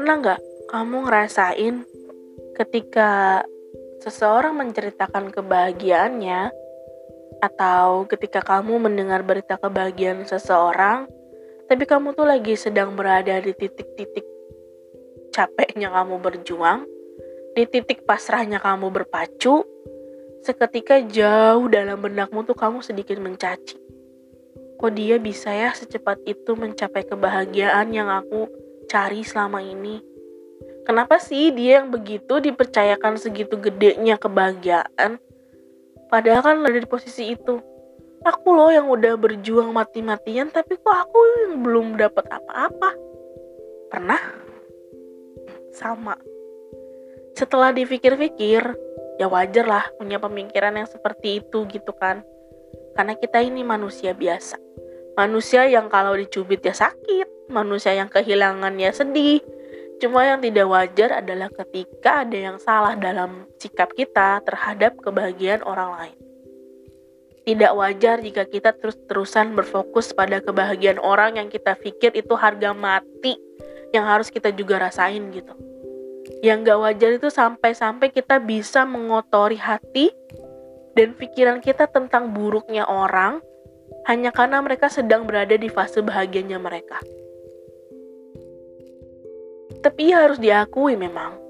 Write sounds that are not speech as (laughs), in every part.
Pernah nggak kamu ngerasain ketika seseorang menceritakan kebahagiaannya atau ketika kamu mendengar berita kebahagiaan seseorang, tapi kamu tuh lagi sedang berada di titik-titik capeknya kamu berjuang, di titik pasrahnya kamu berpacu, seketika jauh dalam benakmu tuh kamu sedikit mencaci. Kok dia bisa ya secepat itu mencapai kebahagiaan yang aku cari selama ini? Kenapa sih dia yang begitu dipercayakan segitu gedenya kebahagiaan? Padahal kan ada di posisi itu. Aku loh yang udah berjuang mati-matian tapi kok aku yang belum dapat apa-apa. Pernah? Sama. Setelah dipikir-pikir, ya wajar lah punya pemikiran yang seperti itu gitu kan. Karena kita ini manusia biasa. Manusia yang kalau dicubit ya sakit, manusia yang kehilangan ya sedih, Cuma yang tidak wajar adalah ketika ada yang salah dalam sikap kita terhadap kebahagiaan orang lain. Tidak wajar jika kita terus-terusan berfokus pada kebahagiaan orang yang kita pikir itu harga mati yang harus kita juga rasain gitu. Yang gak wajar itu sampai-sampai kita bisa mengotori hati dan pikiran kita tentang buruknya orang hanya karena mereka sedang berada di fase bahagianya mereka. Tapi harus diakui memang,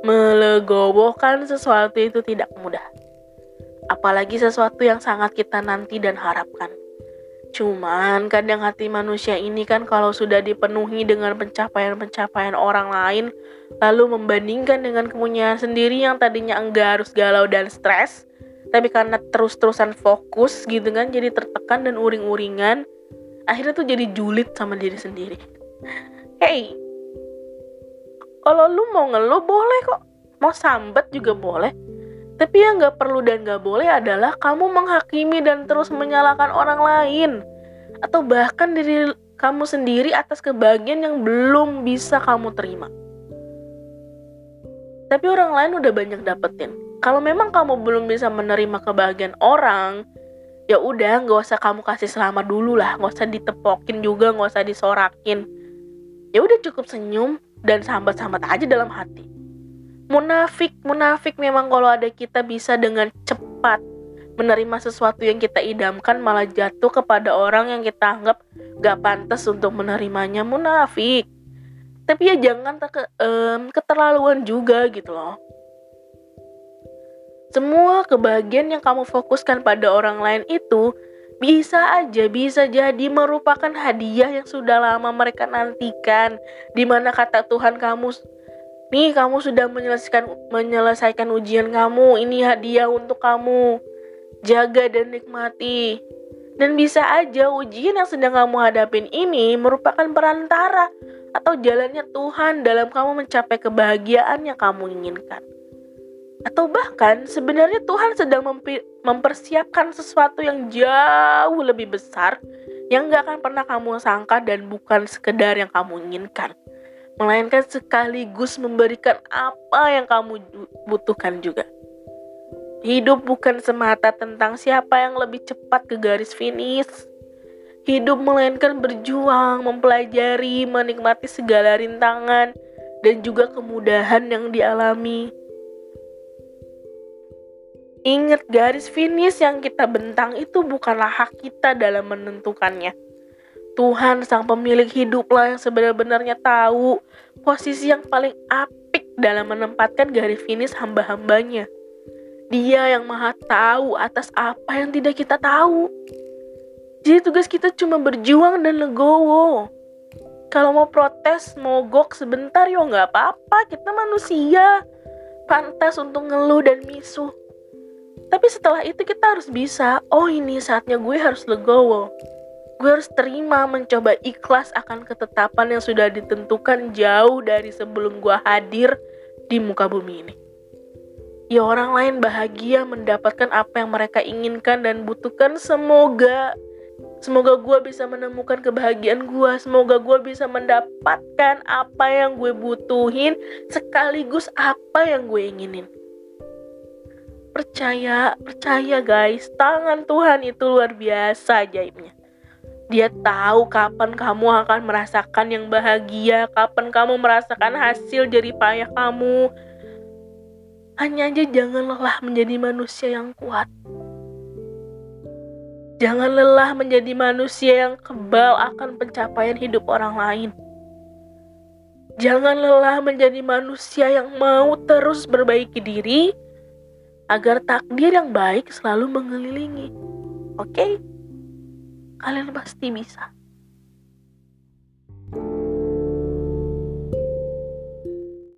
melegowokan sesuatu itu tidak mudah. Apalagi sesuatu yang sangat kita nanti dan harapkan. Cuman kadang hati manusia ini kan kalau sudah dipenuhi dengan pencapaian-pencapaian orang lain, lalu membandingkan dengan kepunyaan sendiri yang tadinya enggak harus galau dan stres, tapi karena terus-terusan fokus gitu kan jadi tertekan dan uring-uringan, akhirnya tuh jadi julid sama diri sendiri. (laughs) Hey, kalau lu mau ngeluh boleh kok mau sambat juga boleh tapi yang gak perlu dan gak boleh adalah kamu menghakimi dan terus menyalahkan orang lain atau bahkan diri kamu sendiri atas kebahagiaan yang belum bisa kamu terima. Tapi orang lain udah banyak dapetin. Kalau memang kamu belum bisa menerima kebahagiaan orang, ya udah nggak usah kamu kasih selamat dulu lah, nggak usah ditepokin juga, nggak usah disorakin. Ya udah cukup senyum, dan sambat-sambat aja dalam hati. Munafik, munafik memang kalau ada kita bisa dengan cepat menerima sesuatu yang kita idamkan malah jatuh kepada orang yang kita anggap gak pantas untuk menerimanya munafik. Tapi ya jangan ke, um, keterlaluan juga gitu loh. Semua kebahagiaan yang kamu fokuskan pada orang lain itu bisa aja bisa jadi merupakan hadiah yang sudah lama mereka nantikan di mana kata Tuhan kamu nih kamu sudah menyelesaikan menyelesaikan ujian kamu ini hadiah untuk kamu. Jaga dan nikmati. Dan bisa aja ujian yang sedang kamu hadapin ini merupakan perantara atau jalannya Tuhan dalam kamu mencapai kebahagiaan yang kamu inginkan atau bahkan sebenarnya Tuhan sedang mempersiapkan sesuatu yang jauh lebih besar yang gak akan pernah kamu sangka dan bukan sekedar yang kamu inginkan. Melainkan sekaligus memberikan apa yang kamu butuhkan juga. Hidup bukan semata tentang siapa yang lebih cepat ke garis finish. Hidup melainkan berjuang mempelajari menikmati segala rintangan dan juga kemudahan yang dialami Ingat garis finish yang kita bentang itu bukanlah hak kita dalam menentukannya. Tuhan sang pemilik hiduplah yang sebenarnya tahu posisi yang paling apik dalam menempatkan garis finish hamba-hambanya. Dia yang maha tahu atas apa yang tidak kita tahu. Jadi tugas kita cuma berjuang dan legowo. Kalau mau protes, mogok sebentar ya nggak apa-apa, kita manusia. Pantas untuk ngeluh dan misuh. Tapi setelah itu kita harus bisa, oh ini saatnya gue harus legowo. Gue harus terima mencoba ikhlas akan ketetapan yang sudah ditentukan jauh dari sebelum gue hadir di muka bumi ini. Ya orang lain bahagia mendapatkan apa yang mereka inginkan dan butuhkan semoga Semoga gue bisa menemukan kebahagiaan gue. Semoga gue bisa mendapatkan apa yang gue butuhin, sekaligus apa yang gue inginin. Percaya, percaya guys, tangan Tuhan itu luar biasa ajaibnya. Dia tahu kapan kamu akan merasakan yang bahagia, kapan kamu merasakan hasil jerih payah kamu. Hanya aja jangan lelah menjadi manusia yang kuat. Jangan lelah menjadi manusia yang kebal akan pencapaian hidup orang lain. Jangan lelah menjadi manusia yang mau terus berbaiki diri agar takdir yang baik selalu mengelilingi. Oke? Okay? Kalian pasti bisa.